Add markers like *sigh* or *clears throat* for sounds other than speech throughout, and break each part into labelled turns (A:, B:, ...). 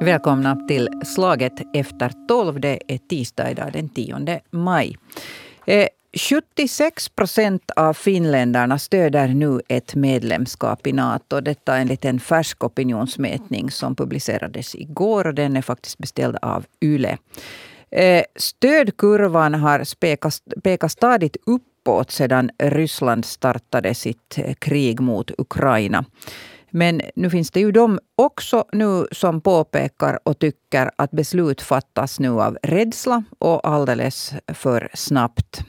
A: Välkomna till Slaget efter tolv. Det är tisdag idag den 10 maj. Eh, 76 procent av finländarna stöder nu ett medlemskap i Nato. Detta enligt en färsk opinionsmätning som publicerades igår. och Den är faktiskt beställd av YLE. Eh, stödkurvan har pekat stadigt uppåt sedan Ryssland startade sitt eh, krig mot Ukraina. Men nu finns det ju de också nu som påpekar och tycker att beslut fattas nu av rädsla och alldeles för snabbt.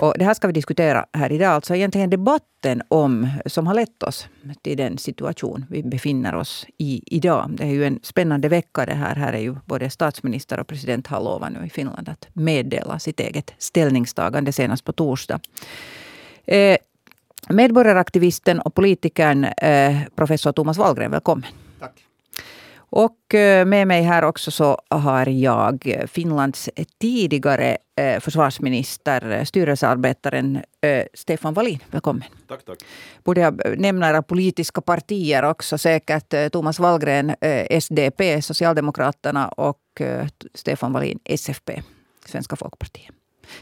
A: Och det här ska vi diskutera här idag. Alltså egentligen debatten om, som har lett oss till den situation vi befinner oss i idag. Det är ju en spännande vecka det här. Här är ju både statsminister och president har lovat nu i Finland att meddela sitt eget ställningstagande senast på torsdag. Eh, medborgaraktivisten och politikern eh, professor Thomas Wallgren, välkommen.
B: Tack.
A: Och eh, med mig här också så har jag Finlands tidigare eh, försvarsminister, styrelsearbetaren Stefan Wallin. Välkommen.
B: Tack, tack.
A: Borde jag nämna era politiska partier också säkert. Thomas Wallgren, SDP, Socialdemokraterna och Stefan Wallin, SFP, Svenska Folkpartiet.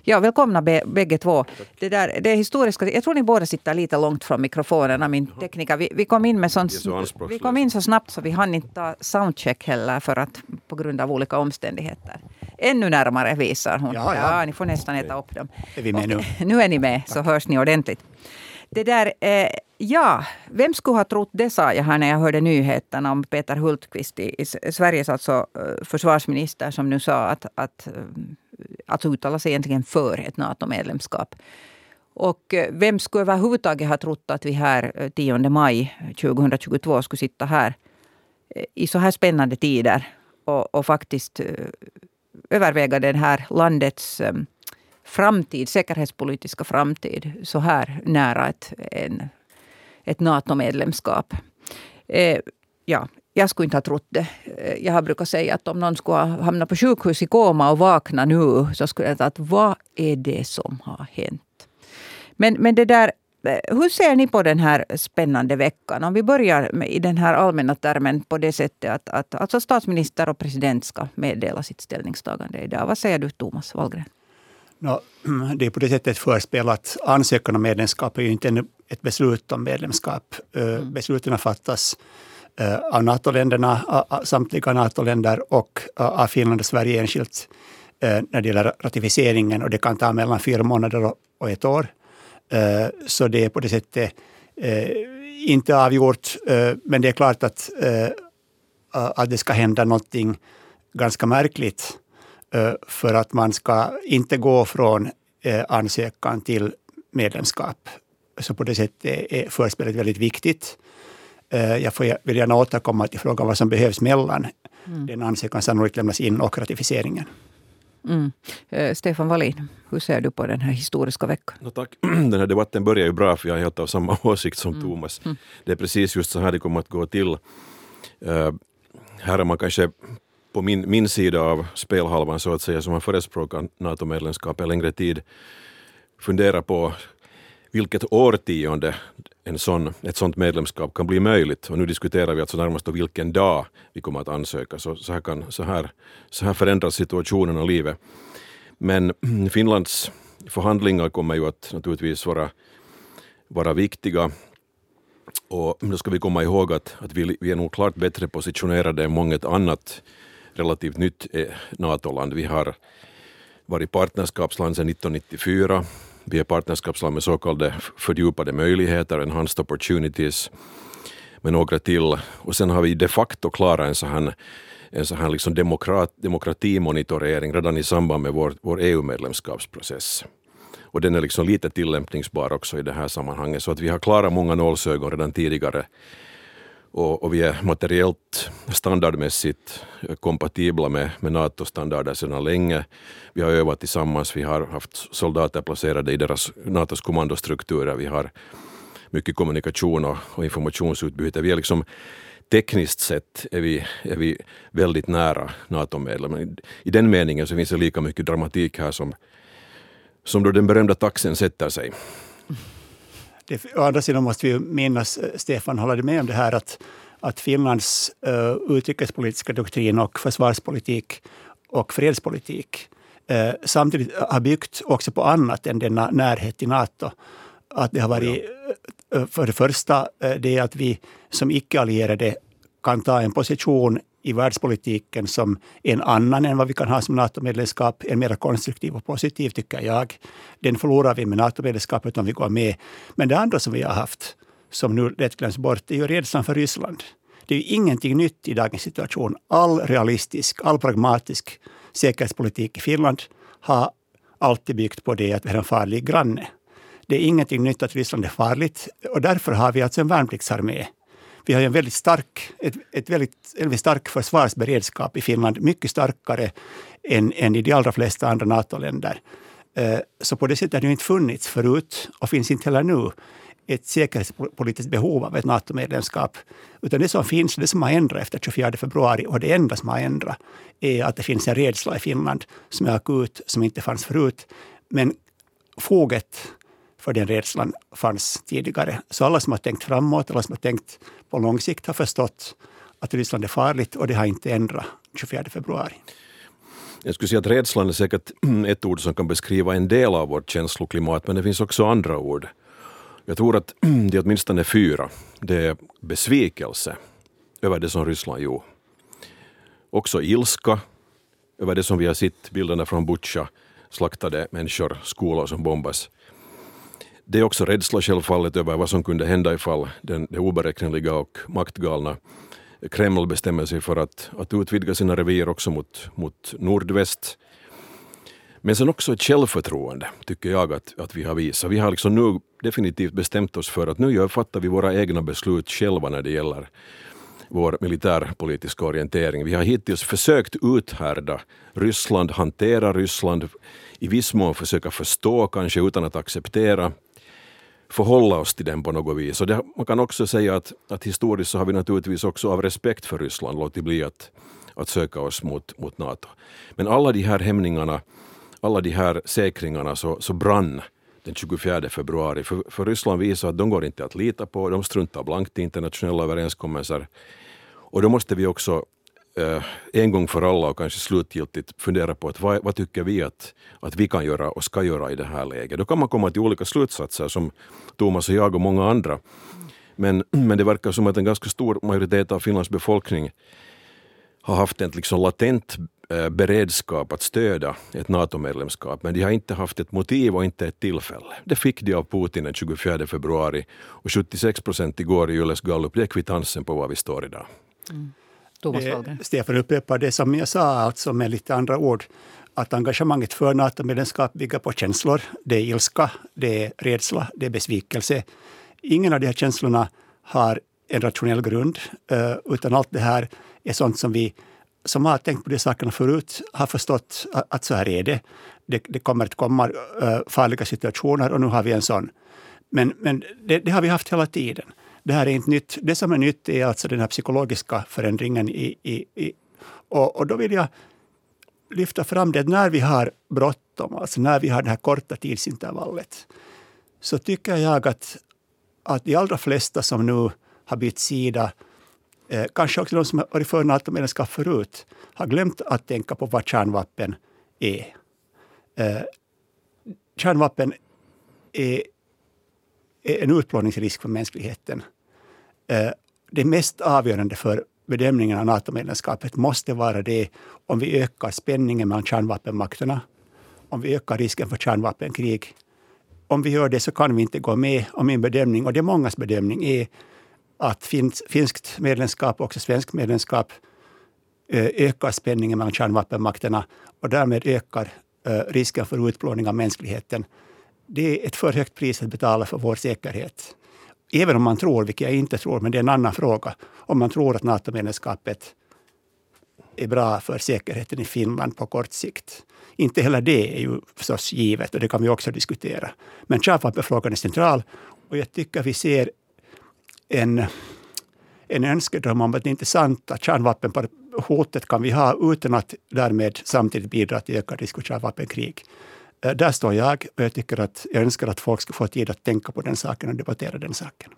A: Ja, välkomna bägge två. Det, där, det historiska, jag tror ni båda sitter lite långt från mikrofonerna, min tekniker. Vi, vi, kom in med sån, så vi kom in så snabbt så vi hann inte ta soundcheck heller för att, på grund av olika omständigheter. Ännu närmare visar hon.
B: Ja, ja.
A: ja ni får nästan äta upp dem.
B: Är vi med nu? *laughs*
A: nu är ni med, så hörs ni ordentligt. Det där, eh, ja, vem skulle ha trott det sa jag här när jag hörde nyheterna om Peter Hultqvist, i, i Sveriges alltså, eh, försvarsminister, som nu sa att, att eh, alltså uttala sig egentligen för ett NATO-medlemskap. Och eh, vem skulle överhuvudtaget ha trott att vi här eh, 10 maj 2022 skulle sitta här eh, i så här spännande tider och, och faktiskt överväga den här landets framtid, säkerhetspolitiska framtid så här nära ett, en, ett NATO-medlemskap. ja, jag skulle inte ha trott det. Jag har brukat säga att om någon skulle ha hamnat på sjukhus i koma och vakna nu så skulle jag säga att vad är det som har hänt? Men, men det där, hur ser ni på den här spännande veckan? Om vi börjar med, i den här allmänna termen på det sättet att, att alltså statsminister och president ska meddela sitt ställningstagande idag. Vad säger du Thomas Wallgren?
B: No, *clears throat* det är på det sättet förspel att ansökan om medlemskap är ju inte ett beslut om medlemskap. Mm. Besluten fattas Eh, Eh, av NATO-länderna, samtliga NATO-länder och av Finland och Sverige enskilt eh, när det gäller ratificeringen och det kan ta mellan fyra månader och ett år. Eh, så det är på det sättet inte avgjort, men det är klart att, att det ska hända någonting ganska märkligt för att man ska inte gå från ansökan till medlemskap. Så på det sättet är förspelet väldigt viktigt. Eh, jag får, vill gärna återkomma till frågan vad som behövs mellan mm. den ansökan sannolikt lämnas in och ratificeringen.
A: Mm. Eh, Stefan Wallin, hur ser du på den här historiska veckan?
C: No, tack. *clears throat* Den här debatten börjar ju bra, för jag är helt av samma *laughs* åsikt som mm. Thomas. Mm. Det är precis just så här det kommer att gå till. Uh, här är man kanske på min, min sida av spelhalvan så att säga, som har förespråkat NATO-medlemskap en längre tid, fundera på vilket årtionde en sån, ett sådant medlemskap kan bli möjligt. Och nu diskuterar vi alltså närmast vilken dag vi kommer att ansöka. Så, så, här, kan, så, här, så här förändras situationen och livet. Men mm, Finlands förhandlingar kommer ju att naturligtvis vara, vara viktiga. Och då ska vi komma ihåg att, att vi, vi är nog klart bättre positionerade än många annat relativt nytt eh, NATO-land. Vi har varit partnerskapsland sedan 1994. Vi är partnerskapsland med så kallade fördjupade möjligheter, enhanced opportunities, med några till. Och sen har vi de facto klarat en sån här, en sån här liksom demokrat, demokratimonitorering redan i samband med vår, vår EU-medlemskapsprocess. Och den är liksom lite tillämpningsbar också i det här sammanhanget. Så att vi har klarat många nålsögon redan tidigare och, och, vi är materiellt standardmässigt kompatibla med, med NATO-standarder sedan länge. Vi har övat tillsammans, vi har haft soldater placerade i deras NATOs kommandostrukturer, vi har mycket kommunikation och, och informationsutbyte. Vi är liksom tekniskt sett är vi, är vi väldigt nära NATO-medlemmar. I den meningen så finns det lika mycket dramatik här som, som då den berömda taxen sätter sig.
B: Det, å andra sidan måste vi minnas, eh, Stefan håller med om det här, att, att Finlands uh, utrikespolitiska doktrin och försvarspolitik och fredspolitik uh, samtidigt har byggt också på annat än denna närhet till Nato. Att det har varit, uh, för det första, det att vi som icke-allierade kan ta en position i världspolitiken som en annan än vad vi kan ha som NATO-medlemskap, en mer konstruktiv och positiv tycker jag. Den förlorar vi med NATO-medlemskapet om vi går med. Men det andra som vi har haft, som nu lätt glöms bort, är ju rädslan för Ryssland. Det är ju ingenting nytt i dagens situation. All realistisk, all pragmatisk säkerhetspolitik i Finland har alltid byggt på det att vi har en farlig granne. Det är ingenting nytt att Ryssland är farligt och därför har vi alltså en värnpliktsarmé vi har en väldigt stark, ett, ett väldigt, väldigt stark försvarsberedskap i Finland, mycket starkare än, än i de allra flesta andra NATO-länder. Eh, så på det sättet har det inte funnits förut och finns inte heller nu ett säkerhetspolitiskt behov av ett NATO-medlemskap. Utan det som finns, det som har ändrat efter 24 februari och det enda som har ändrat är att det finns en rädsla i Finland som är akut, som inte fanns förut. Men foget för den rädslan fanns tidigare. Så alla som har tänkt framåt, alla som har tänkt på lång sikt har förstått att Ryssland är farligt och det har inte ändrat 24 februari.
C: Jag skulle säga att rädslan är säkert *clears throat* ett ord som kan beskriva en del av vårt känsloklimat, men det finns också andra ord. Jag tror att *clears throat* det är åtminstone fyra. Det är besvikelse över det som Ryssland gjorde. Också ilska över det som vi har sett, bilderna från Butja, slaktade människor, skolor som bombas. Det är också rädsla självfallet över vad som kunde hända ifall den, det oberäkneliga och maktgalna Kreml bestämmer sig för att, att utvidga sina revir också mot, mot nordväst. Men sen också ett självförtroende, tycker jag att, att vi har visat. Vi har liksom nu definitivt bestämt oss för att nu gör, fattar vi våra egna beslut själva när det gäller vår militärpolitiska orientering. Vi har hittills försökt uthärda Ryssland, hantera Ryssland, i viss mån försöka förstå, kanske utan att acceptera förhålla oss till den på något vis. Och det, man kan också säga att, att historiskt så har vi naturligtvis också av respekt för Ryssland låtit bli att, att söka oss mot, mot Nato. Men alla de här hämningarna, alla de här säkringarna så, så brann den 24 februari. För, för Ryssland visar att de går inte att lita på, de struntar blankt i internationella överenskommelser. Och då måste vi också Eh, en gång för alla och kanske slutgiltigt fundera på att vad, vad, tycker vi att, att vi kan göra och ska göra i det här läget. Då kan man komma till olika slutsatser som Thomas och jag och många andra. Men, men det verkar som att en ganska stor majoritet av Finlands befolkning har haft en liksom latent eh, beredskap att stödja ett NATO-medlemskap, men de har inte haft ett motiv och inte ett tillfälle. Det fick de av Putin den 24 februari och 76 procent igår i Yles gallup, det är kvittansen på var vi står idag. Mm.
A: Thomas Wallgren.
B: Stefan upprepar det som jag sa, alltså med lite andra ord. Att engagemanget för NATO-medlemskap bygger på känslor. Det är ilska, det är rädsla, det är besvikelse. Ingen av de här känslorna har en rationell grund, eh, utan allt det här är sånt som vi som har tänkt på de sakerna förut har förstått att så här är det. Det, det kommer att komma eh, farliga situationer och nu har vi en sån. Men, men det, det har vi haft hela tiden det här är inte nytt. Det som är nytt är alltså den här psykologiska förändringen. I, i, i och, och, då vill jag lyfta fram det att när vi har bråttom, alltså när vi har det här korta tidsintervallet, så tycker jag att, att de allra flesta som nu har bytt sida, eh, kanske också de som har varit för NATO-medlemskap förut, har glömt att tänka på vad kärnvapen är. Eh, kärnvapen är, är en utplåningsrisk för mänskligheten. Eh, det mest avgörande för bedömningen av NATO-medlemskapet måste vara det om vi ökar spänningen mellan kärnvapenmakterna, om vi ökar risken för kärnvapenkrig. Om vi gör det så kan vi inte gå med. Och min bedömning, och det är mångas bedömning, är att finns, finskt medlemskap och också svenskt medlemskap eh, ökar spänningen mellan kärnvapenmakterna och därmed ökar eh, risken för utplåning av mänskligheten. Det är ett för högt pris att betala för vår säkerhet. Även om man tror, vilket jag inte tror, men det är en annan fråga, om man tror att NATO-medlemskapet är bra för säkerheten i Finland på kort sikt. Inte heller det är ju förstås givet och det kan vi också diskutera. Men kärnvapenfrågan är central och jag tycker vi ser en, en önskedröm om att det inte är sant att kärnvapenhotet kan vi ha utan att därmed samtidigt bidra till ökad risk för kärnvapenkrig. Eh, där står jag och jag tycker att jag önskar att folk ska få tid att tänka på den saken och debattera den saken.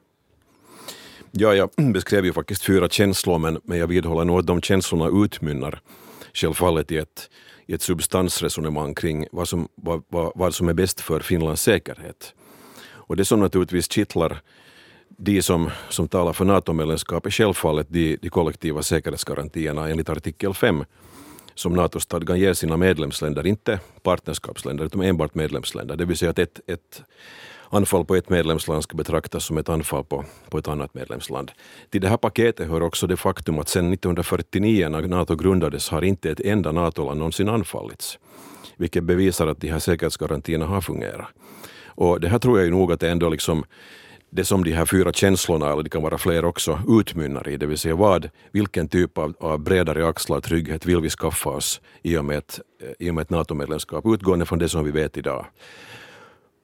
C: Ja, jag *clears throat* beskrev ju faktiskt fyra känslor men, men jag vidhåller nog att de känslorna utmynnar självfallet i ett, i ett substansresonemang kring vad som, vad, vad, vad som är bäst för Finlands säkerhet. Och det som naturligtvis kittlar de som, som talar för NATO-medlemskap är självfallet de, de kollektiva säkerhetsgarantierna enligt artikel 5 som NATO-stadgan ger sina medlemsländer, inte partnerskapsländer utan enbart medlemsländer. Det vill säga att ett, ett anfall på ett medlemsland ska betraktas som ett anfall på, på ett annat medlemsland. Till det här paketet hör också det faktum att sedan 1949 när NATO grundades har inte ett enda NATO-land någonsin anfallits. Vilket bevisar att de här säkerhetsgarantierna har fungerat. Och det här tror jag ju nog att det ändå liksom det som de här fyra känslorna, eller det kan vara fler också, utmynnar i. Det vill säga vad, vilken typ av, av bredare axlar trygghet vill vi skaffa oss i och med ett, i och med ett NATO-medlemskap, utgående från det som vi vet idag.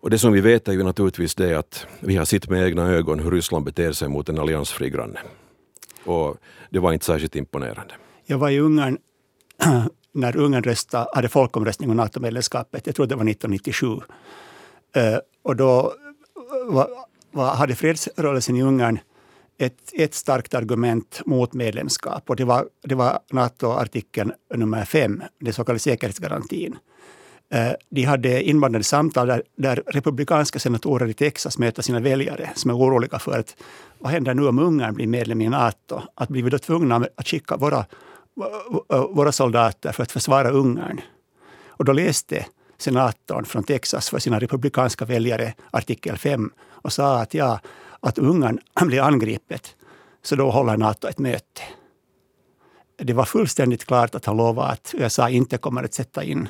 C: Och det som vi vet är ju naturligtvis det att vi har sett med egna ögon hur Ryssland beter sig mot en alliansfri granne. Och det var inte särskilt imponerande.
B: Jag var i Ungern *clears throat* när Ungern röstade, hade folkomröstning om NATO-medlemskapet. Jag tror det var 1997. Eh, och då eh, var, var, hade fredsrörelsen i Ungern ett, ett starkt argument mot medlemskap och det var, det var NATO-artikeln nummer fem, den så kallade säkerhetsgarantin. Eh, de hade inblandade samtal där, där, republikanska senatorer i Texas möter sina väljare som är oroliga för att vad händer nu om Ungern blir medlem i NATO? Att blir vi då tvungna att skicka våra, våra soldater för att försvara Ungern? Och då läste senatorn från Texas för sina republikanska väljare artikel 5 och sa att, ja, att Ungern *clears throat* blir angripet, så då håller Nato ett möte. Det var fullständigt klart att han lovade att USA inte kommer att sätta, in,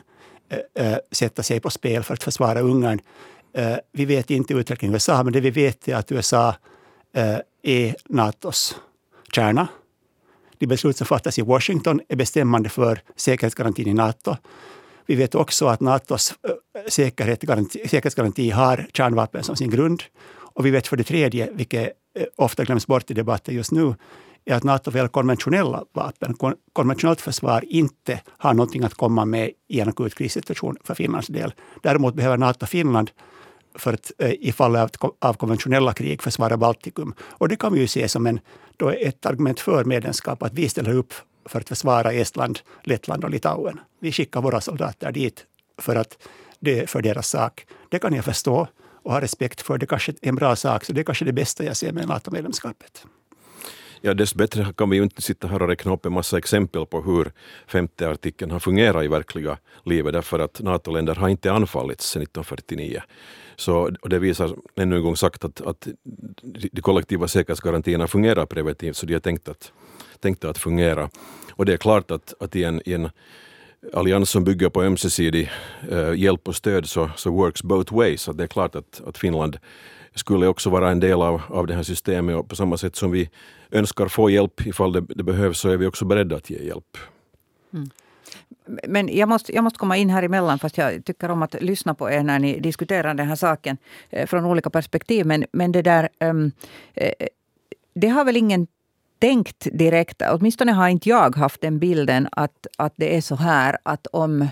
B: äh, sätta sig på spel för att försvara Ungern. Äh, eh, vi vet inte utvecklingen i USA, men det vi vet är att USA äh, är Natos kärna. De beslut som fattas i Washington är bestämmande för säkerhetsgarantin i Nato. Vi vet också att Natos eh, säkerhetsgaranti har kärnvapen som sin grund. Och vi vet för det tredje, vilket eh, ofta glöms bort i debatten just nu, är att Nato väl konventionella vapen, konventionellt försvar, inte har någonting att komma med i en akut krissituation för Finlands del. Däremot behöver Nato Finland för att eh, i fall av, av konventionella krig försvara Baltikum. Och det kan vi ju se som en, då ett argument för medlemskap, att vi ställer upp för att försvara Estland, Lettland och Litauen. Vi skickar våra soldater dit för att det för deras sak. Det kan jag förstå och ha respekt för. Det kanske är en bra sak, så det är kanske det bästa jag ser med NATO-medlemskapet.
C: Ja, dessbättre kan vi ju inte sitta här och räkna upp en massa exempel på hur femte artikeln har fungerat i verkliga livet, därför att NATO-länder har inte anfallits sedan 1949. Så, och det visar ännu en gång sagt att, att de kollektiva säkerhetsgarantierna fungerar preventivt, så de har tänkt att, tänkta att fungera. Och det är klart att, att i, en, i en allians som bygger på ömsesidig eh, hjälp och stöd så, så works both ways. Så det är klart att, att Finland skulle också vara en del av, av det här systemet och på samma sätt som vi önskar få hjälp ifall det, det behövs så är vi också beredda att ge hjälp.
A: Mm. Men jag måste, jag måste komma in här emellan fast jag tycker om att lyssna på er när ni diskuterar den här saken eh, från olika perspektiv. Men, men det där... Um, det har väl ingen tänkt direkt, åtminstone har inte jag haft den bilden att, att det är så här att om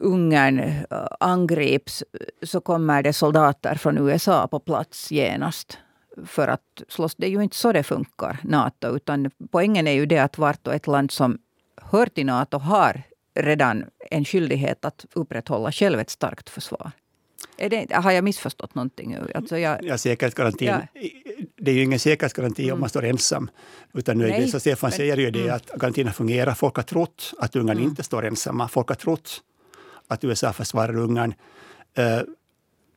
A: Ungern äh, angrips så kommer det soldater från USA på plats genast för att slåss. Det är ju inte så det funkar, Nato. Utan poängen är ju det att vart och ett land som hör till Nato har redan en skyldighet att upprätthålla själv ett starkt försvar. Det, har jag missförstått någonting?
B: Alltså jag, ja, säkerhetsgarantin. Ja. Det är ju ingen säkerhetsgaranti mm. om man står ensam. Utan nu är det, så Stefan men, säger ju det mm. att garantin fungerar. Folk har trott att Ungern mm. inte står ensamma. Folk har trott att USA försvarar Ungern. Uh,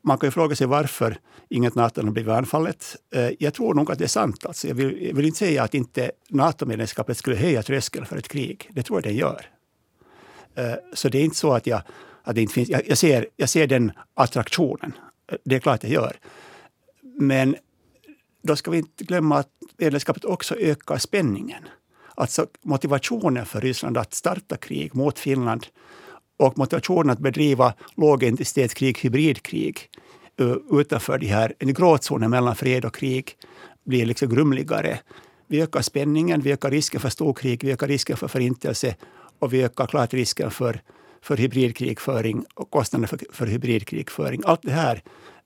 B: man kan ju fråga sig varför inget NATO har blivit anfallet. Uh, jag tror nog att det är sant. Alltså. Jag, vill, jag vill inte säga att inte NATO-medlemskapet skulle höja tröskeln för ett krig. Det tror jag det gör. Uh, så det är inte så att jag att det inte finns, jag, jag, ser, jag ser den attraktionen. Det är klart jag gör. Men då ska vi inte glömma att medlemskapet också ökar spänningen. Alltså motivationen för Ryssland att starta krig mot Finland och motivationen att bedriva lågintensitetskrig, hybridkrig eh, utanför de här, en gråzonen mellan fred och krig blir liksom grumligare. Vi ökar spänningen, vi ökar risken för storkrig, vi ökar risken för förintelse och vi ökar klart risken för för hybridkrigföring och kostnaderna för, för hybridkrigföring. Allt det här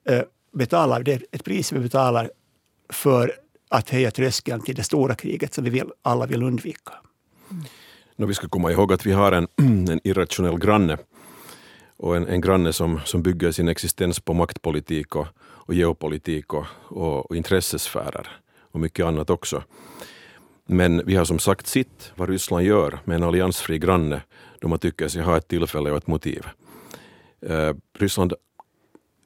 B: eh, betalar, det är ett pris vi betalar för att höja tröskeln till det stora kriget som vi vill, alla vill undvika.
C: Mm. No, vi ska komma ihåg att vi har en, *clears throat* en irrationell granne och en, en granne som, som bygger sin existens på maktpolitik och, och geopolitik och, och, och intressesfärer och mycket annat också. Men vi har som sagt sitt. vad Ryssland gör med en alliansfri granne då man tycker sig ha ett tillfälle och ett motiv. Eh, Ryssland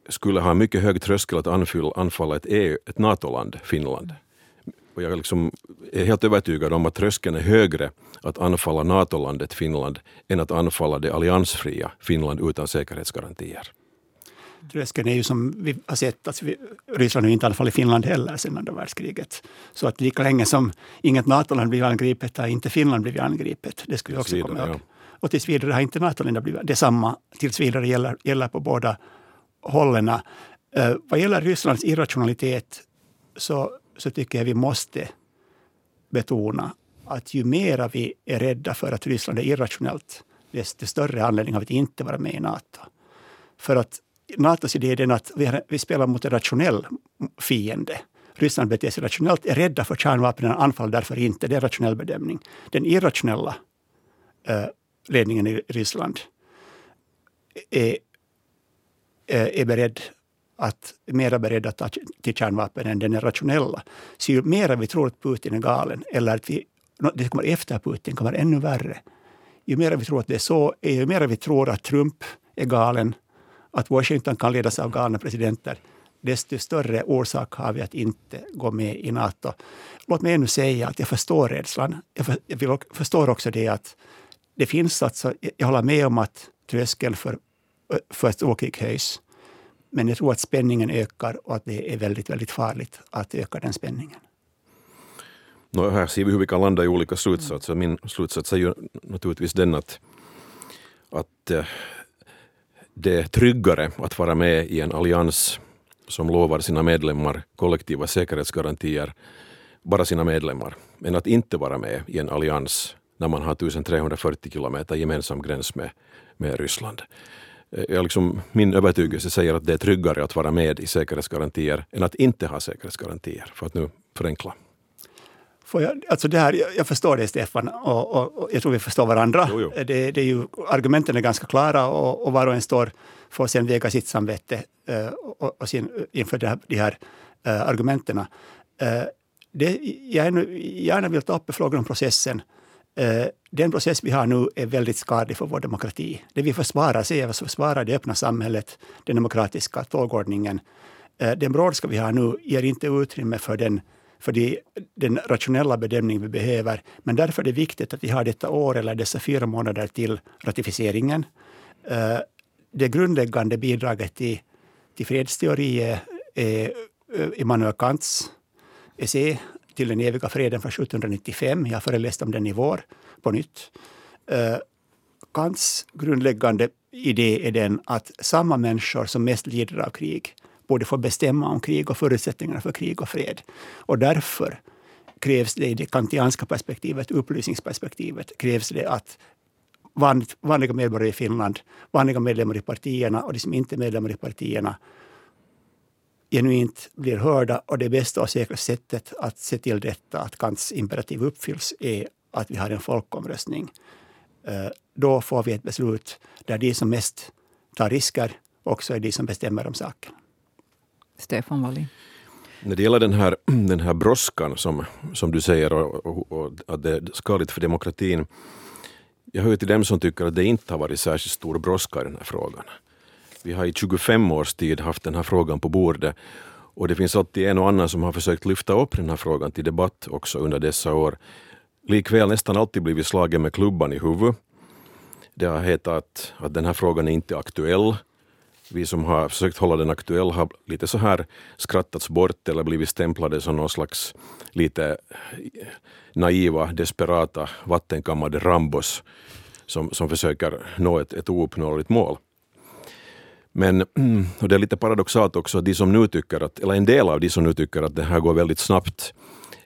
C: skulle ha en mycket hög tröskel att anfalla ett, EU, ett NATO-land, Finland. Och jag liksom är helt övertygad om att tröskeln är högre att anfalla NATO-landet Finland än att anfalla det alliansfria Finland utan säkerhetsgarantier.
B: Tröskeln är ju som vi har sett, att vi, Ryssland har inte anfallit Finland heller sedan andra världskriget. Så att lika länge som inget NATO-land blivit angripet har inte Finland blivit angripet. Det skulle vi också komma ihåg. Ja. Och tills vidare har inte NATO-länder blivit detsamma. Tills vidare gäller, gäller på båda hållen. Uh, vad gäller Rysslands irrationalitet så, så tycker jag vi måste betona att ju mer vi är rädda för att Ryssland är irrationellt, desto större anledning har vi att inte vara med i Nato. För att Natos idé är den att vi, vi spelar mot en rationell fiende. Ryssland beter sig rationellt, är rädda för kärnvapen och anfaller därför inte. Det är en rationell bedömning. Den irrationella uh, ledningen i Ryssland är, eh, är beredd att, mera beredd att ta till kärnvapen än den är rationella. Så ju mer vi tror att Putin är galen eller att vi, det kommer efter Putin kommer ännu värre. Ju mer vi tror att det är så, eh, ju mer vi tror att Trump är galen, att Washington kan ledas av galna presidenter, desto större orsak har vi att inte gå med i Nato. Låt mig ännu säga att jag förstår rädslan. Jag, för, jag förstår också det att det finns alltså, jag håller med om att tröskeln för, för ett storkrig höjs. Men jag tror att spänningen ökar och att det är väldigt, väldigt farligt att öka den spänningen.
C: No, här ser vi hur vi kan landa i olika slutsatser. Min slutsats är ju naturligtvis den att, att eh, det är tryggare att vara med i en allians som lovar sina medlemmar kollektiva säkerhetsgarantier, bara sina medlemmar, än att inte vara med i en allians när man har 1340 kilometer gemensam gräns med, med Ryssland. Eh, jag liksom, min övertygelse säger att det är tryggare att vara med i säkerhetsgarantier än att inte ha säkerhetsgarantier, för att nu förenkla.
B: Får jag, alltså det här, jag, jag förstår det, Stefan, och, och, och, jag tror vi förstår varandra. Jo, jo. Det, det, är ju, argumenten är ganska klara och, och var och en står får sen väga sitt samvete uh, och, och sin, inför det här, de här uh, argumenten. Uh, det jag gärna vill ta upp är frågan om processen. Eh, den process vi har nu är väldigt skadlig för vår demokrati. Det vi försvarar, säger vi försvarar det öppna samhället, den demokratiska tågordningen. Eh, den brådska vi har nu ger inte utrymme för den för de, den rationella bedömning vi behöver. Men därför är det viktigt att vi har detta år eller dessa fyra månader till ratificeringen. Eh, det grundläggande bidraget till, till fredsteori är, är Immanuel Kants essä till den eviga freden från 1795. Jag har föreläst om den i vår på nytt. Uh, Kants grundläggande idé är den att samma människor som mest lider av krig borde få bestämma om krig och förutsättningarna för krig och fred. Och därför krävs det i det kantianska perspektivet, upplysningsperspektivet, krävs det att vanliga medborgare i Finland, vanliga medlemmar i partierna och de som inte är medlemmar i partierna genuint blir hörda och det bästa och säkraste sättet att se till detta, att Kants imperativ uppfylls, är att vi har en folkomröstning. Eh, då får vi ett beslut där de som mest tar risker också är de som bestämmer om saken.
A: Stefan Wallin.
C: När det gäller den här, *clears throat* den här brådskan som, som du säger och, och, och, att det är skadligt för demokratin. Jag hör till dem som tycker att det inte har varit särskilt stor brådska i den här frågan. Vi har i 25 års tid haft den här frågan på bordet och det finns alltid en och annan som har försökt lyfta upp den här frågan till debatt också under dessa år. Likväl nästan alltid blivit slagen med klubban i huvudet. Det har hetat att den här frågan är inte aktuell. Vi som har försökt hålla den aktuell har lite så här skrattats bort eller blivit stämplade som någon slags lite naiva, desperata, vattenkammade Rambos som, som försöker nå ett, ett ouppnåeligt mål. Men *clears throat* och det är lite paradoxalt också, de som nu tycker att, eller en del av de som nu tycker att det här går väldigt snabbt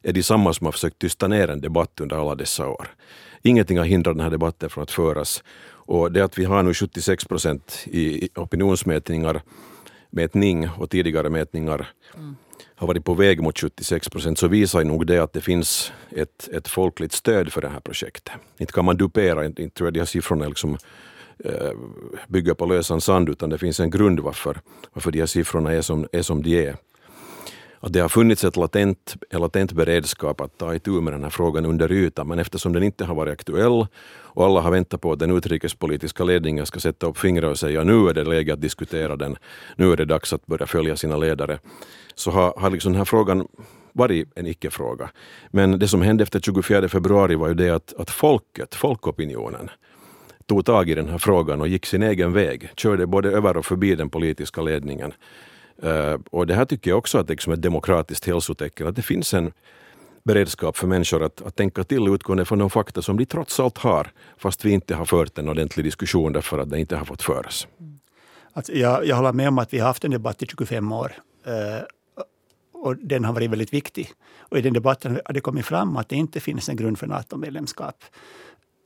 C: är de samma som har försökt tysta ner en debatt under alla dessa år. Ingenting har hindrat den här debatten från att föras. Och det att vi har nu 76 procent i opinionsmätningar, mätning och tidigare mätningar mm. har varit på väg mot 76 procent så visar nog det att det finns ett, ett folkligt stöd för det här projektet. Inte kan man dupera, inte tror jag de här siffrorna liksom, Eh, bygga bygger på lösan sand utan det finns en grund varför, varför de här siffrorna är som, är som de är. Att det har funnits ett latent, en latent beredskap att ta itu med den här frågan under ytan, men eftersom den inte har varit aktuell och alla har väntat på att den utrikespolitiska ledningen ska sätta upp fingrar och säga nu är det läge att diskutera den, nu är det dags att börja följa sina ledare, så har, har liksom den här frågan varit en icke-fråga. Men det som hände efter 24 februari var ju det att, att folket, folkopinionen, tog tag i den här frågan och gick sin egen väg, körde både över och förbi den politiska ledningen. Eh, och det här tycker jag också att det är ett demokratiskt hälsotecken, att det finns en beredskap för människor att, att tänka till utgående från de fakta som de trots allt har, fast vi inte har fört en ordentlig diskussion därför att det inte har fått föras.
B: Alltså jag, jag håller med om att vi har haft en debatt i 25 år. Eh, och den har varit väldigt viktig. Och i den debatten har det kommit fram att det inte finns en grund för NATO-medlemskap.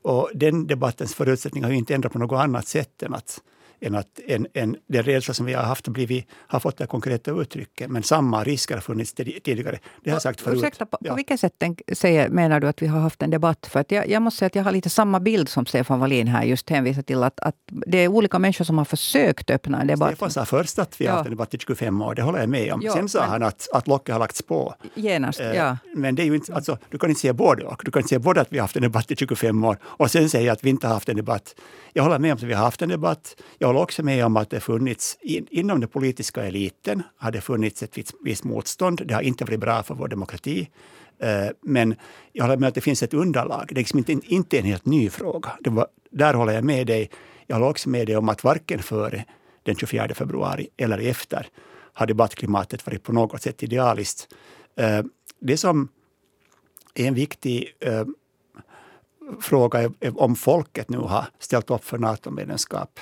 B: Och den debattens förutsättningar har ju inte ändrats på något annat sätt än att än att en, en, den rädsla som vi har haft blivit, har fått det konkreta uttrycket. Men samma risker har funnits tidigare. Det har jag sagt förut.
A: Ursäkta, på, ja. på vilket sätt säger, menar du att vi har haft en debatt? För att jag, jag måste säga att jag har lite samma bild som Stefan Wallin här just hänvisar till. Att, att det är olika människor som har försökt öppna en debatt.
B: Stefan sa först att vi har haft en debatt i 25 år. Det håller jag med om. Ja, Sen sa men, han att, att locket har lagts på.
A: Genast, eh, ja.
B: Men det är ju inte, alltså, du kan inte säga både och. Du kan inte säga både att vi har haft en debatt i 25 år och sen säga att vi inte har haft en debatt. Jag håller med om att vi har haft en debatt. Jag håller också med om att det funnits, in, inom den politiska eliten har det funnits ett visst, visst motstånd. Det har inte varit bra för vår demokrati. Eh, men jag håller med att det finns ett underlag. Det är liksom inte, inte en helt ny fråga. Var, där håller jag med dig. Jag håller också med dig om att varken före den 24 februari eller efter har debattklimatet varit på något sätt idealiskt. Eh, det som är en viktig eh, fråga är om folket nu har ställt upp för NATO-medlemskap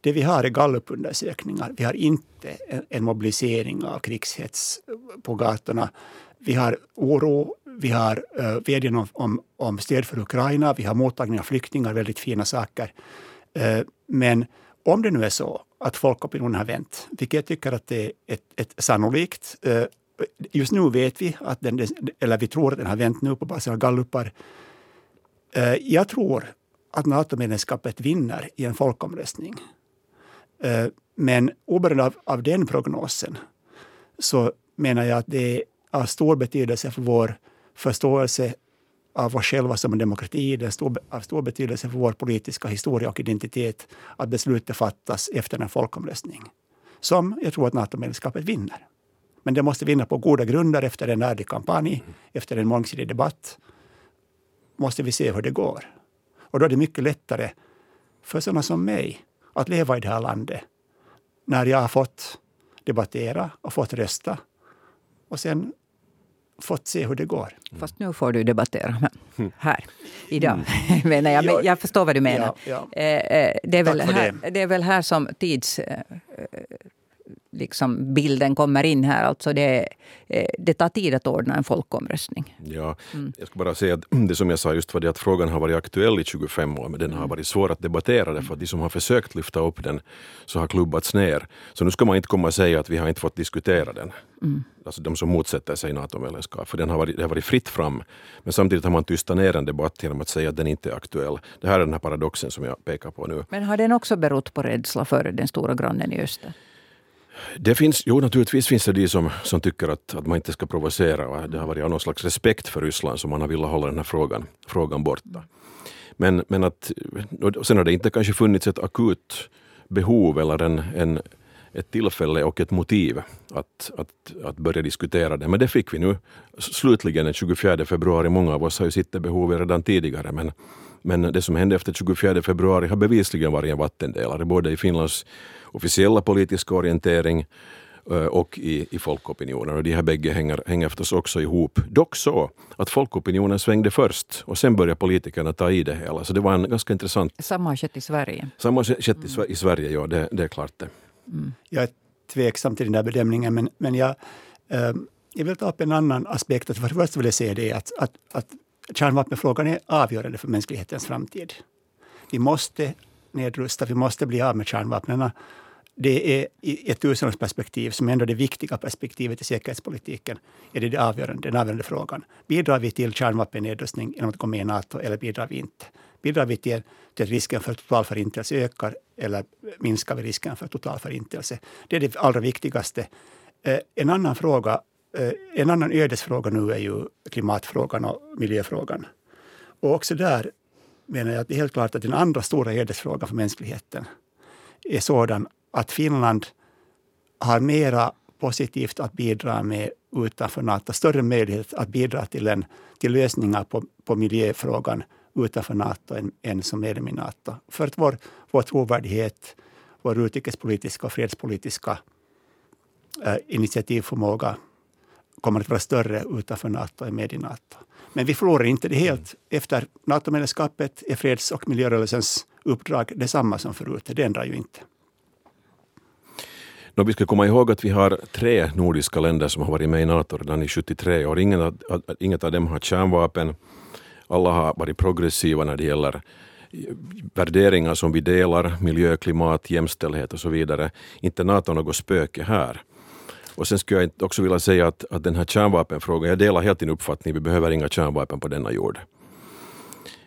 B: det vi har är gallupundersökningar. Vi har inte en mobilisering av krigshets på gatorna. Vi har oro, vi har eh, uh, vädjan om, om, om stöd för Ukraina, vi har mottagning av flyktingar, väldigt fina saker. Uh, men om det nu är så att folkopinionen har vänt, vilket jag tycker att det är ett, ett sannolikt. Uh, just nu vet vi, att den, eller vi tror att den har vänt nu på basen av gallupar. Jag tror att NATO-medlemskapet vinner i en folkomröstning. Eh, men oberoende av, av den prognosen så menar jag att det är av stor betydelse för vår förståelse av oss själva som en demokrati. Det är stor, av stor betydelse för vår politiska historia och identitet att beslutet fattas efter en folkomröstning som jag tror att NATO-medlemskapet vinner. Men det måste vinna på goda grunder efter en ärlig kampanj, efter en mångsidig debatt. måste vi se hur det går. Och då är det mycket lättare för sådana som mig att leva i det här landet när jag har fått debattera och fått rösta och sen fått se hur det går.
A: Fast nu får du debattera här idag. Mm. *laughs* menar jag, men jag förstår vad du menar. Ja, ja. Eh, eh, det, är väl här, det. det är väl här som tids eh, liksom bilden kommer in här. Alltså det, eh, det tar tid att ordna en folkomröstning.
C: Ja, mm. Jag ska bara säga att *clears throat* det som jag sa just var det att frågan har varit aktuell i 25 år men den har mm. varit svår att debattera därför att de som har försökt lyfta upp den så har klubbats ner. Så nu ska man inte komma och säga att vi har inte fått diskutera den. Mm. Alltså de som motsätter sig NATO-medlemskap. För den har varit, det har varit fritt fram. Men samtidigt har man tystat ner en debatt genom att säga att den inte är aktuell. Det här är den här paradoxen som jag pekar på nu.
A: Men har den också berott på rädsla för den stora grannen i öster?
C: Det finns, jo, naturligtvis finns det de som, som tycker att, att man inte ska provocera. Det har varit av någon slags respekt för Ryssland som man har velat hålla den här frågan, frågan borta. Men, men att, sen har det inte kanske funnits ett akut behov eller en, en, ett tillfälle och ett motiv att, att, att börja diskutera det. Men det fick vi nu slutligen den 24 februari. Många av oss har ju sett det behovet redan tidigare. Men, men det som hände efter 24 februari har bevisligen varit en vattendelare både i Finlands officiella politiska orientering eh, och i, i folkopinionen. Och de här bägge hänger, hänger förstås också ihop. Dock så att folkopinionen svängde först och sen började politikerna ta i det hela. Så det var en ganska intressant...
A: Samma har skett i Sverige.
C: Samma har skett i, i Sverige, ja. Det, det är klart det.
B: Mm. Jag är tveksam till den där bedömningen, men, men jag, eh, jag vill ta upp en annan aspekt. För det första vill jag säga det att, att, att kärnvapenfrågan är avgörande för mänsklighetens framtid. Vi måste nedrusta, vi måste bli av med kärnvapnen. Det är i ett tusenårsperspektiv, som är ändå det viktiga perspektivet i säkerhetspolitiken, är det, det avgörande, den avgörande frågan. Bidrar vi till kärnvapennedrustning genom att gå med i Nato eller bidrar vi inte? Bidrar vi till, till att risken för totalförintelse ökar eller minskar vi risken för totalförintelse? Det är det allra viktigaste. Eh, en annan fråga, Eh, en annan ödesfråga nu är ju klimatfrågan och miljöfrågan. Och också där menar jag att det är helt klart att den andra stora ödesfrågan för mänskligheten är sådan att Finland har mera positivt att bidra med utanför Nato, större möjlighet att bidra till, en, till lösningar på, på miljöfrågan utanför Nato än, än som medlem i Nato. För att vår, vår trovärdighet, vår utrikespolitiska och fredspolitiska eh, initiativförmåga kommer att vara större utanför Nato än med i Nato. Men vi förlorar inte det helt. Efter NATO-medlemskapet är freds och miljörörelsens uppdrag detsamma som förut. Det ändrar ju inte.
C: No, vi ska komma ihåg att vi har tre nordiska länder som har varit med i Nato redan i 73 år. Inget inget av dem har kärnvapen. Alla har varit progressiva när det gäller eh, värderingar som vi delar, miljö, klimat, jämställdhet och så vidare. Inte Nato något spöke här. Och sen skulle jag också vilja säga att, att den här kärnvapenfrågan, jag delar helt din uppfattning, vi behöver inga kärnvapen på denna jord.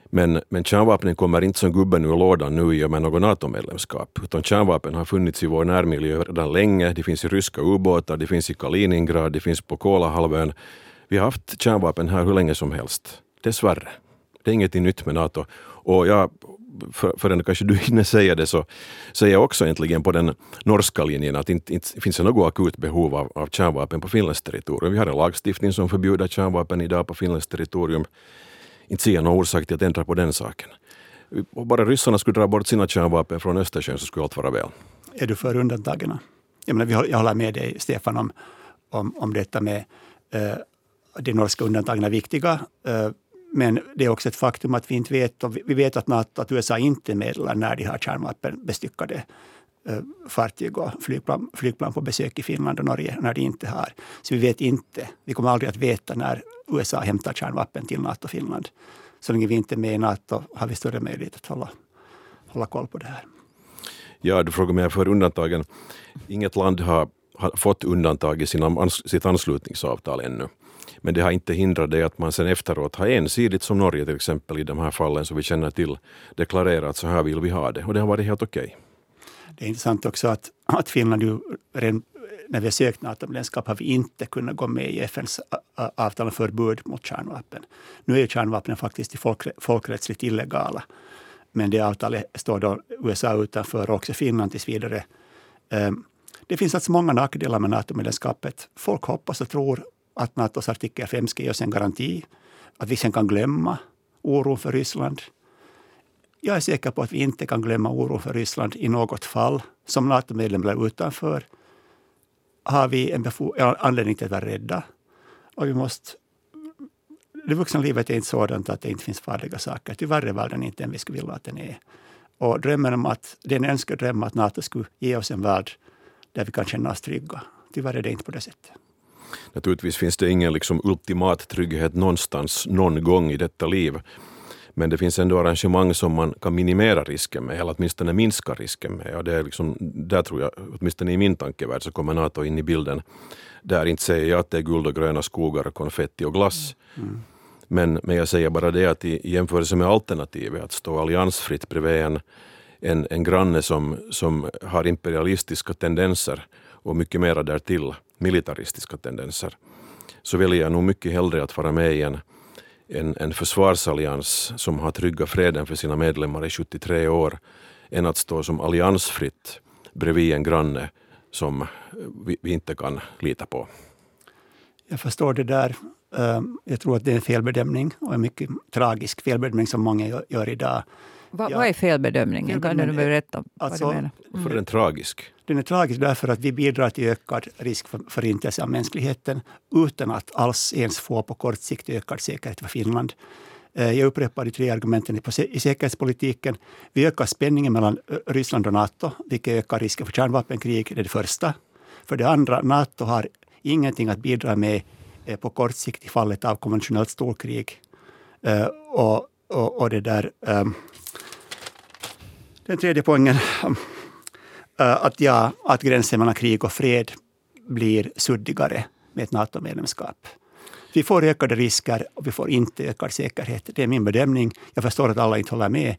C: Men, men kärnvapnen kommer inte som gubben ur lådan nu i och med något NATO-medlemskap. Utan kärnvapen har funnits i vår närmiljö redan länge. Det finns i ryska ubåtar, det finns i Kaliningrad, det finns på Kolahalvön. Vi har haft kärnvapen här hur länge som helst. Dessvärre. Det är inget nytt med NATO. Och jag, för, förrän kanske du hinner säga det så säger jag också egentligen på den norska linjen att inte, inte finns det något akut behov av, av kärnvapen på finländskt territorium. Vi har en lagstiftning som förbjuder kärnvapen idag på finländskt territorium inte ser jag någon orsak till att ändra på den saken. Om bara ryssarna skulle dra bort sina kärnvapen från Östersjön så skulle allt vara väl.
B: Är du för undantagen? Jag, menar, jag håller med dig, Stefan, om, om, om detta med eh, de norska undantagen är viktiga. Eh, men det är också ett faktum att vi inte vet, och vi vet att, NATO, att USA inte meddelar när de har kärnvapenbestyckade eh, fartyg och flygplan, flygplan på besök i Finland och Norge när de inte har. Så vi vet inte, vi kommer aldrig att veta när USA hämtar kärnvapen till NATO-Finland. Så länge vi inte är med i NATO har vi större möjlighet att hålla, hålla koll på det här.
C: Ja, du frågar mig för undantagen. Inget land har, har fått undantag i sina, sitt anslutningsavtal ännu. Men det har inte hindrat det att man sen efteråt har ensidigt, som Norge till exempel i de här fallen som vi känner till, deklarerat att så här vill vi ha det. Och det har varit helt okej. Okay.
B: Det är intressant också att, att Finland ju redan när vi har sökt NATO-medlemskap har vi inte kunnat gå med i FNs avtal om förbud mot kärnvapen. Nu är ju kärnvapen faktiskt folkrättsligt illegala. Men det avtalet står då USA utanför och också Finland tills vidare. Ehm, det finns alltså många nackdelar med NATO-medlemskapet. Folk hoppas och tror att Natos artikel 5 ska ge oss en garanti. Att vi sen kan glömma oron för Ryssland. Jag är säker på att vi inte kan glömma oron för Ryssland i något fall. Som NATO-medlem eller utanför har vi en anledning till att vara rädda. Och vi måste det vuxna livet är inte sådant att det inte finns farliga saker. Tyvärr är världen inte den vi skulle vilja att den är. Och drömmen om att, det är en önskedröm att Nato skulle ge oss en värld där vi kan känna oss trygga. Tyvärr är det inte på det sättet.
C: Naturligtvis finns det ingen liksom ultimat trygghet någonstans, någon gång i detta liv. Men det finns ändå arrangemang som man kan minimera risken med, eller åtminstone minska risken med. Och det är liksom, där tror jag, åtminstone i min tankevärld, så kommer Nato in i bilden. Där inte säger jag att det är guld och gröna skogar, konfetti och glass. Mm. Men, men jag säger bara det att i, i jämförelse med alternativet, att stå alliansfritt bredvid en, en, en granne som, som har imperialistiska tendenser och mycket mera därtill, militaristiska tendenser, så väljer jag nog mycket hellre att vara med i en en, en försvarsallians som har tryggat freden för sina medlemmar i 73 år än att stå som alliansfritt bredvid en granne som vi, vi inte kan lita på.
B: Jag förstår det där. Eh, jag tror att det är en felbedömning och en mycket tragisk felbedömning som många gör idag.
A: Va, ja. Vad är felbedömningen? Kan du berätta alltså, vad du menar?
C: Mm. För den är tragisk?
B: Den är tragisk därför att vi bidrar till ökad risk för förintelse av mänskligheten utan att alls ens få på kort sikt ökad säkerhet för Finland. Eh, jag upprepar de tre argumenten i säkerhetspolitiken. Vi ökar spänningen mellan Ryssland och Nato, vilket ökar risken för kärnvapenkrig. Det är det första. För det andra, Nato har ingenting att bidra med eh, på kort sikt i fallet av konventionellt storkrig. Eh, och, och, och det där, Den tredje poängen, äh, att, ja, att gränsen mellan krig och fred blir suddigare med ett NATO-medlemskap. Vi får ökade risker och vi får inte ökad säkerhet. Det är min bedömning. Jag förstår att alla inte håller med,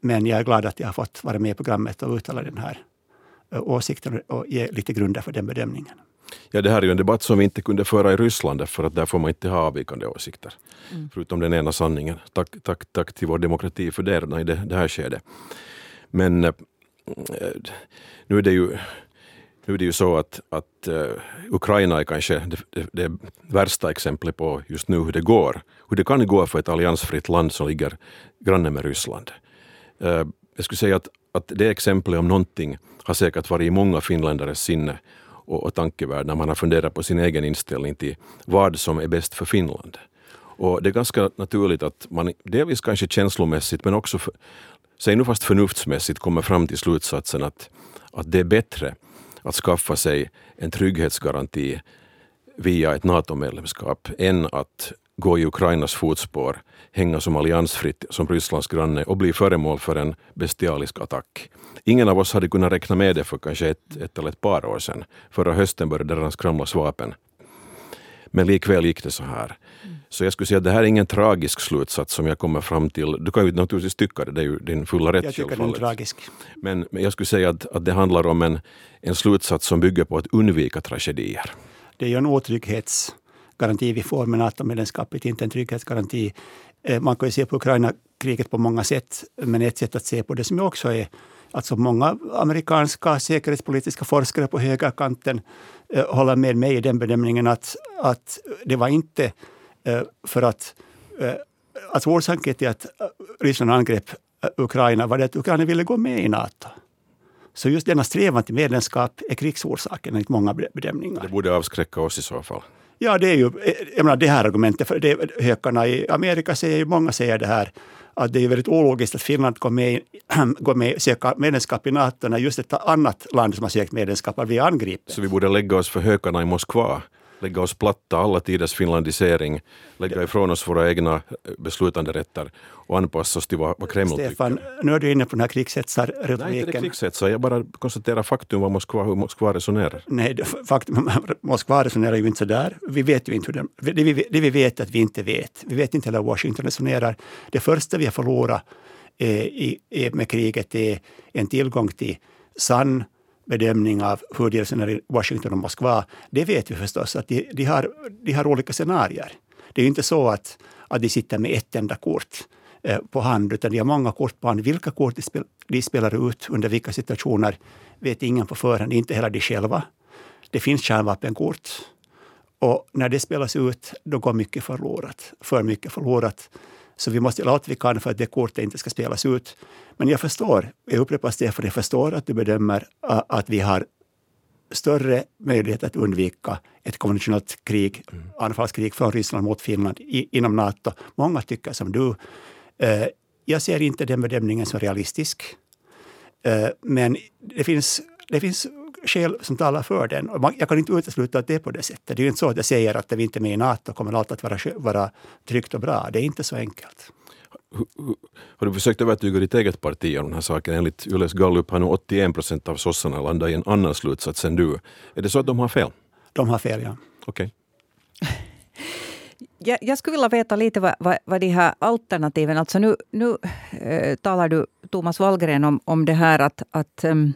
B: men jag är glad att jag har fått vara med i programmet och uttala den här äh, åsikten och ge lite grunder för den bedömningen.
C: Ja, det här är ju en debatt som vi inte kunde föra i Ryssland, för att där får man inte ha avvikande åsikter. Mm. Förutom den ena sanningen. Tack, tack, tack till vår demokrati för det i det, det här skedet. Men eh, nu är det ju nu är det ju så att, att uh, Ukraina är kanske det, det, det, värsta exemplet på just nu hur det går. Hur det kan gå för ett alliansfritt land som ligger granne med Ryssland. Uh, jag skulle säga att, att det exemplet om någonting har säkert varit i många finländares sinne och, och tankevärld när man har funderat på sin egen inställning till vad som är bäst för Finland. Och det är ganska naturligt att man delvis kanske känslomässigt men också, för, säg nu fast förnuftsmässigt, kommer fram till slutsatsen att, att det är bättre att skaffa sig en trygghetsgaranti via ett NATO-medlemskap än att gå i Ukrainas fotspår, hänga som alliansfritt som Rysslands granne och bli föremål för en bestialisk attack. Ingen av oss hade kunnat räkna med det för kanske ett, ett eller ett par år sedan. Förra hösten började det redan skramlas vapen. Men likväl gick det så här. Så jag skulle säga att det här är ingen tragisk slutsats som jag kommer fram till. Du kan ju naturligtvis tycka det, det är ju din fulla rätt.
B: Jag tycker den är tragisk.
C: Men, men jag skulle säga att, att det handlar om en, en slutsats som bygger på att undvika tragedier.
B: Det är ju en otrygghetsgaranti vi får med NATO-medlemskapet, inte en trygghetsgaranti. Eh, man kan ju se på Ukraina-kriget på många sätt, men ett sätt att se på det som också är Alltså många amerikanska säkerhetspolitiska forskare på högerkanten eh, håller med mig i den bedömningen att, att det var inte eh, för att... Eh, alltså orsaken till att eh, Ryssland angrep eh, Ukraina var det att Ukraina ville gå med i Nato. Så just denna strävan till medlemskap är krigsorsaken enligt många bedömningar.
C: Det borde avskräcka oss i så fall.
B: Ja, det är ju eh, jag menar, det här argumentet. För det, hökarna i Amerika säger, många säger det här, att det är väldigt ologiskt att Finland går med, *clears throat* går med söka medlemskap i Nato när just ett annat land som har sökt medlemskap har blivit angripet.
C: Så vi borde lägga oss för hökarna i Moskva? Lägga oss platta, alla tiders finlandisering, lägga ifrån oss våra egna eh, beslutanderätter och anpassa oss till vad, vad Kreml
B: Stefan,
C: tycker.
B: nu är du inne på den här krigshetsarretoriken.
C: Nej, inte det krigshetsar. Jag bara konstaterar faktum vad Moskva, hur Moskva resonerar.
B: Nej, faktum, *laughs* Moskva resonerar ju inte så där. Vi vet ju inte hur den, det, vi, det vi vet att vi inte vet. Vi vet inte heller hur Washington resonerar. Det första vi har förlorat eh, i, med kriget är en tillgång till sann bedömning av hur det är i Washington och Moskva, det vet vi förstås att de, de, har, de har olika scenarier. Det är ju inte så att, att de sitter med ett enda kort eh, på hand, utan de har många kort på hand. Vilka kort de, spel, de spelar ut under vilka situationer vet ingen på förhand, inte heller de själva. Det finns kärnvapenkort. Och när det spelas ut, då går mycket förlorat. För mycket förlorat. Så vi måste göra allt vi kan för att det kortet inte ska spelas ut. Men jag förstår, jag upprepar Stefan, jag förstår att du bedömer att vi har större möjlighet att undvika ett konventionellt krig, mm. anfallskrig från Ryssland mot Finland i, inom Nato. Många tycker som du. Eh, jag ser inte den bedömningen som realistisk. Eh, men det finns, det finns skäl som talar för den. Jag kan inte utesluta att det är på det sättet. Det är ju inte så att jag säger att vi inte är med i Nato kommer allt att vara, vara tryggt och bra. Det är inte så enkelt.
C: Har du försökt övertyga ditt eget parti om den här saken? Enligt Yles gallup har nu 81 procent av sossarna landat i en annan slutsats än du. Är det så att de har fel?
B: De har fel, ja.
C: Okej. *laughs*
A: Okay. Jag, jag, skulle vilja veta lite vad, vad, vad de här alternativen... Alltså nu nu äh, talar du, Thomas Wallgren, om, om det här att, att ähm,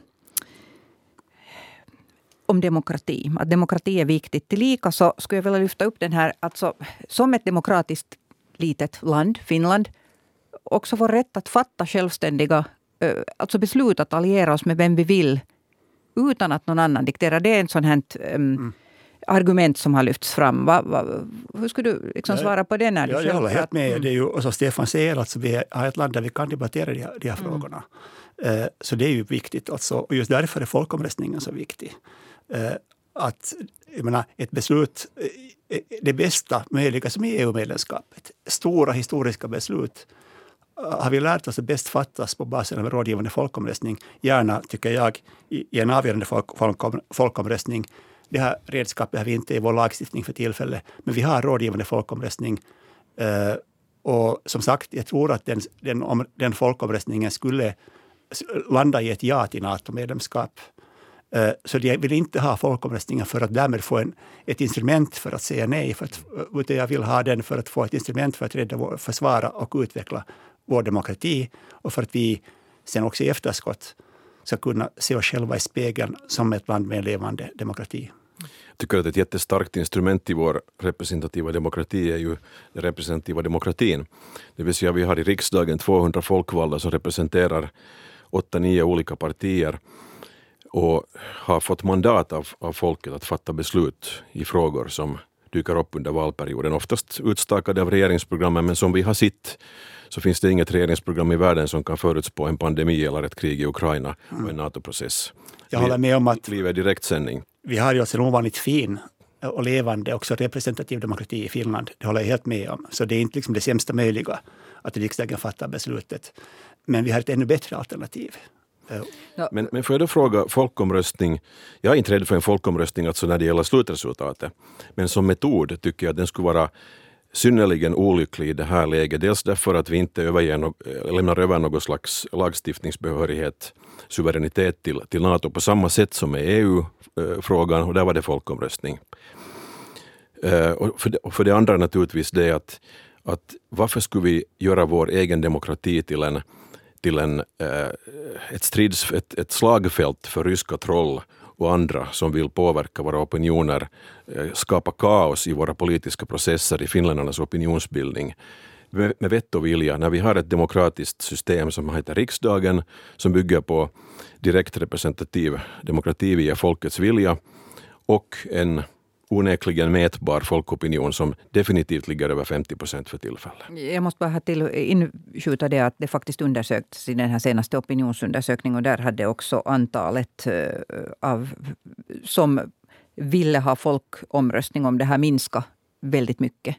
A: om demokrati. Att demokrati är viktigt. Tillika så skulle jag vilja lyfta upp den här, alltså, som ett demokratiskt litet land, Finland, också får rätt att fatta självständiga alltså beslut att alliera oss med vem vi vill utan att någon annan dikterar. Det är en sån här um, mm. argument som har lyfts fram. Va, va, hur skulle du liksom svara på det? När
B: du jag håller helt med. Mm. Det är ju, och som Stefan säger, alltså, vi har ett land där vi kan debattera de här, de här mm. frågorna. Uh, så det är ju viktigt. Alltså, och just därför är folkomröstningen så viktig. Eh, att jag menar, ett beslut, eh, eh, det bästa möjliga som e är EU-medlemskapet, stora historiska beslut, har vi lärt oss att bäst fattas på basen av en rådgivande folkomröstning. Gärna, tycker jag, i en avgörande folk, folkom, folkomröstning. Det här redskapet har vi inte i vår lagstiftning för tillfället, men vi har rådgivande folkomröstning. Och som sagt, jag tror att den, den, om, den folkomröstningen skulle landa i ett ja till NATO-medlemskap. Eh, så jag vill inte ha folkomröstningen för att därmed få en, ett instrument för att säga nej. För att, utan jag vill ha den för att få ett instrument för att rädda vår, försvara och utveckla vår demokrati och för att vi sen också i efterskott ska kunna se oss själva i spegeln som ett land med en levande demokrati.
C: Jag tycker att ett jättestarkt instrument i vår representativa demokrati är ju den representativa demokratin. Det vill säga vi har i riksdagen 200 folkvalda som representerar åtta, nio olika partier och har fått mandat av, av folket att fatta beslut i frågor som dyker upp under valperioden. Oftast utstakade av regeringsprogrammen, men som vi har sett så finns det inget regeringsprogram i världen som kan förutspå en pandemi eller ett krig i Ukraina och en NATO-process.
B: Jag håller med om att
C: livet direktsändning.
B: Vi har ju alltså en ovanligt fin och levande, också representativ demokrati i Finland. Det håller jag helt med om. Så det är inte liksom det sämsta möjliga att riksdagen fattar beslutet. Men vi har ett ännu bättre alternativ.
C: Men, men får jag då fråga, folkomröstning, jag är inte rädd för en folkomröstning alltså när det gäller slutresultatet, men som metod tycker jag att den skulle vara synnerligen olycklig i det här läget. Dels därför att vi inte överger, lämnar över någon slags lagstiftningsbehörighet, suveränitet till, till NATO på samma sätt som med EU-frågan och där var det folkomröstning. Eh, och för, det, och för det andra naturligtvis det att, att varför skulle vi göra vår egen demokrati till en till en, eh, ett, strids, ett, ett slagfält för ryska troll och andra som vill påverka våra opinioner, eh, skapa kaos i våra politiska processer, i finländarnas opinionsbildning. Med, vett och vilja, när vi har ett demokratiskt system som heter riksdagen, som bygger på direkt representativ demokrati via folkets vilja och en onekligen mätbar folkopinion som definitivt ligger över 50 procent för tillfället.
A: Jag måste bara till inskjuta det att det faktiskt undersökts i den här senaste opinionsundersökningen och där hade också antalet eh, av som ville ha folkomröstning om det här minskat väldigt mycket.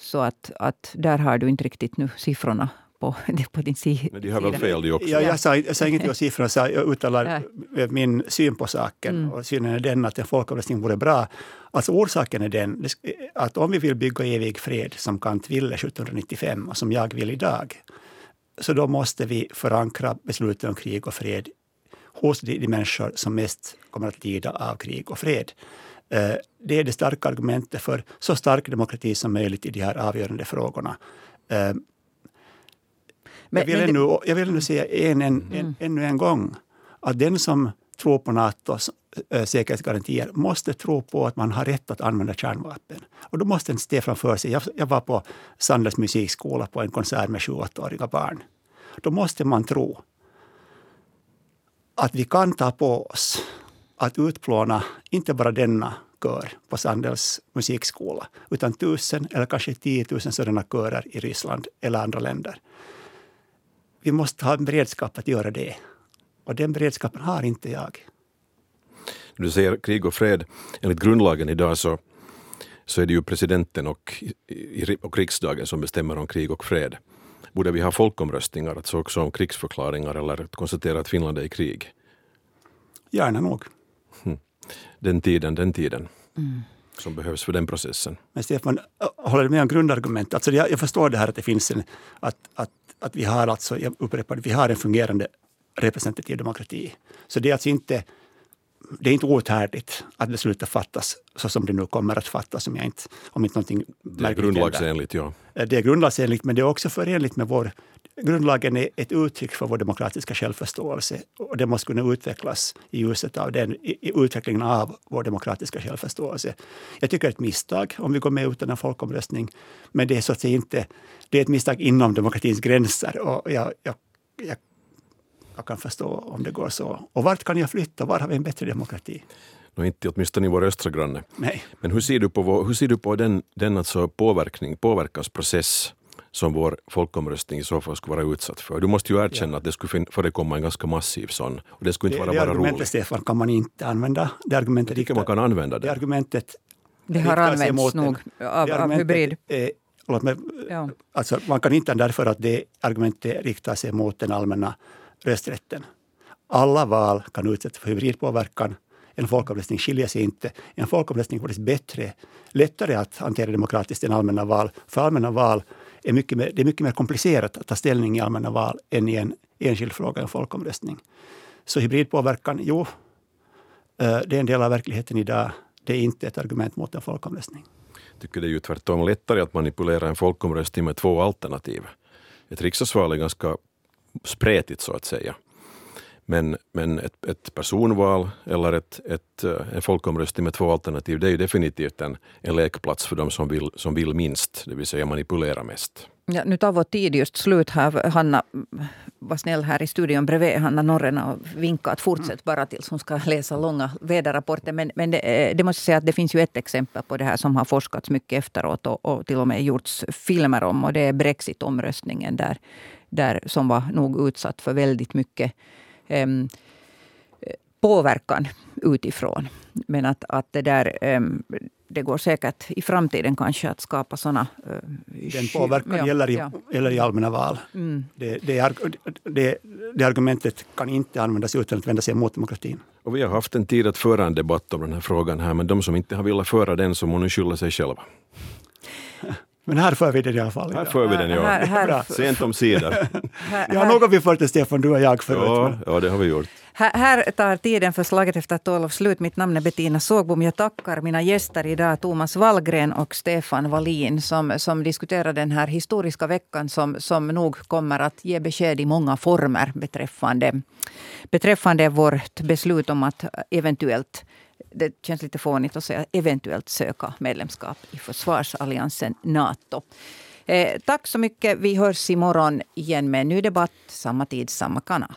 A: Så att, att där har du inte riktigt nu siffrorna på, *laughs* på din sida.
C: Men de har väl fel de också?
B: Ja, jag, sa, jag sa ingenting om siffrorna, jag uttalar ja. min syn på saken. Mm. Och synen är den att en folkomröstning vore bra. Alltså orsaken är den att om vi vill bygga evig fred som Kant ville 1795 och som jag vill idag, så då måste vi förankra besluten om krig och fred hos de, de människor som mest kommer att lida av krig och fred. Eh, det är det starka argumentet för så stark demokrati som möjligt i de här avgörande frågorna. Eh, men, jag, vill men ännu, jag vill ännu säga en, en, mm. en, ännu en gång att den som tror på Natos äh, säkerhetsgarantier måste tro på att man har rätt att använda kärnvapen. Och då måste en se framför sig. Jag, jag var på Sandels musikskola på en konsert med 7-8-åriga barn. Då måste man tro att vi kan ta på oss att utplåna inte bara denna kör på Sandels musikskola, utan tusen eller kanske tiotusen sådana körer i Ryssland eller andra länder vi måste ha en beredskap att göra det. Och den beredskapen har inte jag.
C: Du säger krig och fred. Enligt grundlagen idag så, så är det ju presidenten och, och riksdagen som bestämmer om krig och fred. Borde vi ha folkomröstningar, alltså också om krigsförklaringar eller konstatera att Finland är i krig?
B: Gärna nog.
C: Hm. Den tiden, den tiden. Mm som behövs för den processen.
B: Men Stefan, håller du med om grundargumentet? Alltså jag, jag förstår det här att det finns en, att, att att vi har alltså, jag upprepar det, vi har en fungerande representativ demokrati. Så det är alltså inte, det är inte outhärdligt att beslutet fattas så som det nu kommer att fattas om, jag inte, om inte någonting
C: Det är grundlagsenligt, ja.
B: Eh, det är grundlagsenligt, men det är också förenligt med vår... Grundlagen är ett uttryck för vår demokratiska självförståelse och det måste kunna utvecklas i ljuset av den, i utvecklingen av vår demokratiska självförståelse. Jag tycker det är ett misstag om vi går med utan en folkomröstning, men det är så att säga inte... Det är ett misstag inom demokratins gränser och jag, jag, jag jag kan förstå om det går så. Och vart kan jag flytta? Var har vi en bättre demokrati?
C: No, inte åtminstone i vår östra granne.
B: Nej.
C: Men hur ser du på, vår, hur ser du på den, den alltså påverkning, påverkansprocess som vår folkomröstning i så fall skulle vara utsatt för. Du måste ju erkänna ja. att det skulle förekomma en ganska massiv sån. Och det skulle inte
B: det,
C: vara
B: det bara argumentet, roligt. Stefan, kan man inte använda. Det argumentet
C: Jag tycker man kan använda det.
B: Det argumentet
A: det har använts nog av, av hybrid.
B: Är, låt mig, ja. alltså, man kan inte därför att det argumentet riktar sig mot den allmänna rösträtten. Alla val kan utsättas för hybridpåverkan. En folkomröstning skiljer sig inte. En folkomröstning är bättre, lättare att hantera demokratiskt än allmänna val. För allmänna val är mycket mer, det är mycket mer komplicerat att ta ställning i allmänna val än i en enskild fråga, en folkomröstning. Så hybridpåverkan, jo, eh, det är en del av verkligheten idag. Det är inte ett argument mot en folkomröstning.
C: Jag tycker det är ju tvärtom lättare att manipulera en folkomröstning med två alternativ. Ett riksdagsval är ganska spretigt så att säga. Men, men ett, ett personval eller ett, ett, eh, en folkomröstning med två alternativ det är ju definitivt en, en lekplats för de som vill, som vill minst, det vill säga manipulera mest.
A: Ja, nu tar vår tid just slut här. Hanna var snäll här i studion bredvid, Hanna Norrena, och vinkade att fortsätt bara tills hon ska läsa långa väderrapporter. Men, men det, eh, det, måste jag säga att det finns ju ett exempel på det här som har forskats mycket efteråt och, och till och med gjorts filmer om. Och det är Brexit-omröstningen där, där, som var nog utsatt för väldigt mycket um, påverkan utifrån. Men att, att det där um, det går säkert i framtiden kanske att skapa sådana... Uh,
B: Den påverkan ja, gäller, i, ja. gäller i allmänna val. Mm. Det, det, det, det, argumentet kan inte användas utan att vända sig mot demokratin.
C: Och vi har haft en tid att föra en debatt om den här frågan här, men de som inte har velat föra den så må nu skylla sig själva. *laughs*
B: Men här för vi den i alla fall.
C: Här för vi den, ja. Här, här, Sent om sidor. *laughs*
B: ja, har vi fört det, Stefan, du och jag förut.
C: Ja, ja, det har vi gjort.
A: Här, här tar tiden för slaget efter tolv slut. Mitt namn är Bettina Sågbom. Jag tackar mina gäster idag, Thomas Wallgren och Stefan Wallin, som, som diskuterar den här historiska veckan som, som nog kommer att ge besked i många former beträffande, beträffande vårt beslut om att eventuellt det känns lite fånigt att säga eventuellt söka medlemskap i försvarsalliansen Nato. Eh, tack så mycket. Vi hörs imorgon igen med en ny debatt. Samma tid, samma kanal.